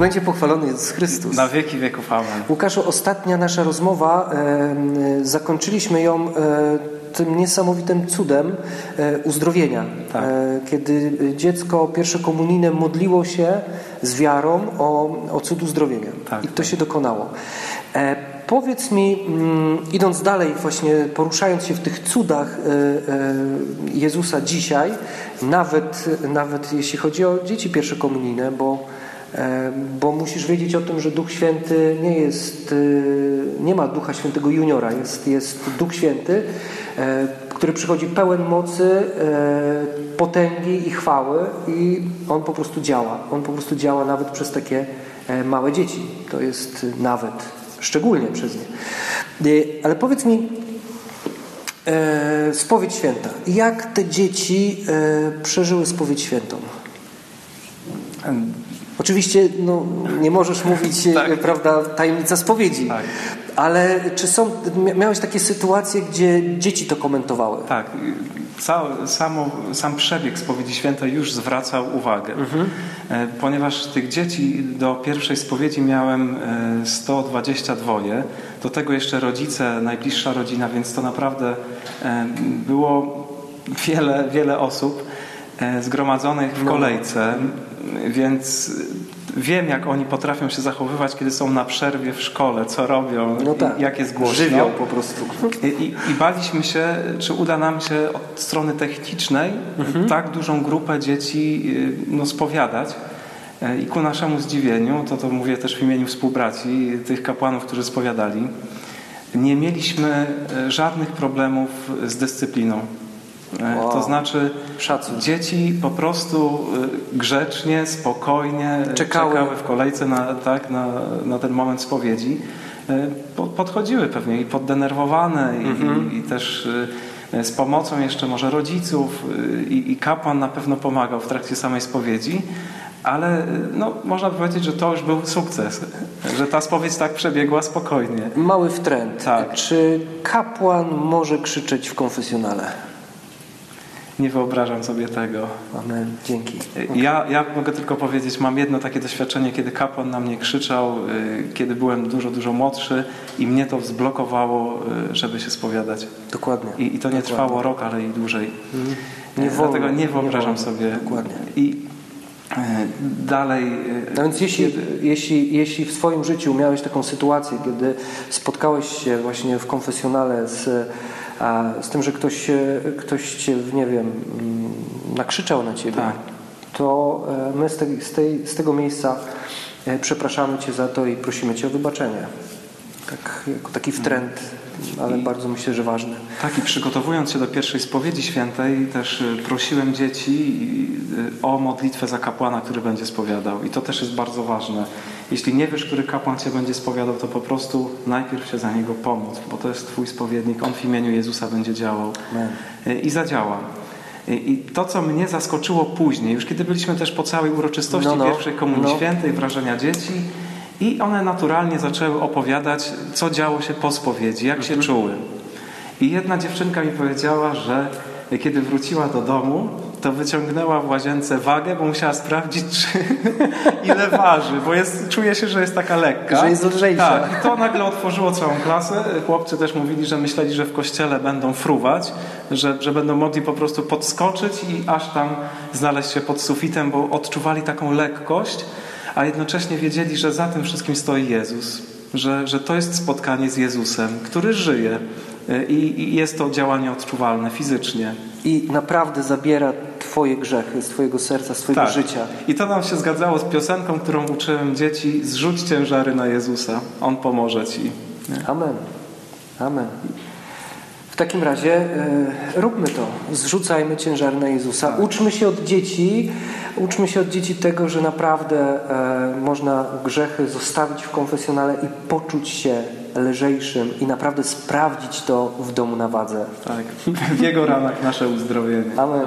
będzie pochwalony Jezus Chrystus. Na wieki wieków. Amen. Łukaszu, ostatnia nasza rozmowa, e, zakończyliśmy ją e, tym niesamowitym cudem e, uzdrowienia. Tak. E, kiedy dziecko pierwszokomunijne modliło się z wiarą o, o cud uzdrowienia. Tak, I to tak. się dokonało. E, powiedz mi, mm, idąc dalej, właśnie poruszając się w tych cudach Jezusa dzisiaj, nawet, nawet jeśli chodzi o dzieci pierwszokomunijne, bo E, Bo musisz wiedzieć o tym, że Duch Święty nie jest, e, nie ma Ducha Świętego juniora, jest, jest Duch Święty, e, który przychodzi pełen mocy, e, potęgi i chwały i On po prostu działa. On po prostu działa nawet przez takie e, małe dzieci. To jest nawet, szczególnie przez nie. E, Ale powiedz mi, e, spowiedź święta. Jak te dzieci e, przeżyły spowiedź świętą? Oczywiście no, nie możesz mówić, e, Tak. prawda, tajemnica spowiedzi, Tak. ale czy są, mia- miałeś takie sytuacje, gdzie dzieci to komentowały? Tak, cały, samo, sam przebieg spowiedzi świętej już zwracał uwagę. E, Ponieważ tych dzieci do pierwszej spowiedzi miałem e, 122, do tego jeszcze rodzice, najbliższa rodzina, więc to naprawdę e, było wiele, wiele osób e, zgromadzonych w No. kolejce, więc wiem, jak oni potrafią się zachowywać, kiedy są na przerwie w szkole, co robią, No tak, jak jest głośno. Żywioł po prostu. I, i, I baliśmy się, czy uda nam się od strony technicznej tak dużą grupę dzieci y, no, spowiadać. E, I ku naszemu zdziwieniu, to to mówię też w imieniu współbraci, tych kapłanów, którzy spowiadali, nie mieliśmy e, żadnych problemów z dyscypliną. E, Wow. To znaczy, Szacun. dzieci po prostu y, grzecznie, spokojnie Czekały. czekały w kolejce na, tak, na, na ten moment spowiedzi. Y, po- Podchodziły pewnie i poddenerwowane i, Mhm. i, i też y, z pomocą jeszcze może rodziców y, i, i kapłan na pewno pomagał w trakcie samej spowiedzi. Ale y, no, można powiedzieć, że to już był sukces, że ta spowiedź tak przebiegła spokojnie. Mały wtręt. Tak. Czy kapłan może krzyczeć w konfesjonale? Nie wyobrażam sobie tego. Amen. Dzięki. Ja, ja mogę tylko powiedzieć, mam jedno takie doświadczenie, kiedy kapłan na mnie krzyczał, y, kiedy byłem dużo, dużo młodszy i mnie to zblokowało, y, żeby się spowiadać. Dokładnie. I, i to nie Dokładnie. trwało rok, ale i dłużej. Nie Y, Dlatego nie nie wyobrażam wolno. sobie. Dokładnie. I dalej. y, No więc jeśli, jeśli, jeśli w swoim życiu miałeś taką sytuację, kiedy spotkałeś się właśnie w konfesjonale z, z tym, że ktoś, e, ktoś cię, nie wiem, mm, nakrzyczał na ciebie, Tak. to e, my z, tej, z, tej, z tego miejsca e, przepraszamy cię za to i prosimy cię o wybaczenie. Tak, jako taki wtręt, ale bardzo myślę, że ważny. Tak, i przygotowując się do pierwszej spowiedzi świętej, też y, prosiłem dzieci y, o modlitwę za kapłana, który będzie spowiadał. I to też jest bardzo ważne. Jeśli nie wiesz, który kapłan cię będzie spowiadał, to po prostu najpierw się za niego pomóc, bo to jest Twój spowiednik. On w imieniu Jezusa będzie działał Amen. Y, i zadziała. I to, co mnie zaskoczyło później, już kiedy byliśmy też po całej uroczystości No, no. pierwszej Komunii No. Świętej, wrażenia dzieci, i one naturalnie zaczęły opowiadać, co działo się po spowiedzi, jak się czuły. I jedna dziewczynka mi powiedziała, że kiedy wróciła do domu, to wyciągnęła w łazience wagę, bo musiała sprawdzić, czy, ile waży, bo jest, czuje się, że jest taka lekka. Że jest lżejsza. Tak, i to nagle otworzyło całą klasę. Chłopcy też mówili, że myśleli, że w kościele będą fruwać, że, że będą mogli po prostu podskoczyć i aż tam znaleźć się pod sufitem, bo odczuwali taką lekkość, a jednocześnie wiedzieli, że za tym wszystkim stoi Jezus. Że, że to jest spotkanie z Jezusem, który żyje i, i jest to działanie odczuwalne fizycznie. I naprawdę zabiera Twoje grzechy z Twojego serca, z Twojego Tak. życia. I to nam się zgadzało z piosenką, którą uczyłem dzieci: zrzuć ciężary na Jezusa, On pomoże ci. Nie? Amen. Amen. W takim razie e, róbmy to. Zrzucajmy ciężar na Jezusa. Uczmy się od dzieci, uczmy się od dzieci tego, że naprawdę e, można grzechy zostawić w konfesjonale i poczuć się lżejszym i naprawdę sprawdzić to w domu na wadze. Tak. W Jego ranach nasze uzdrowienie. Amen.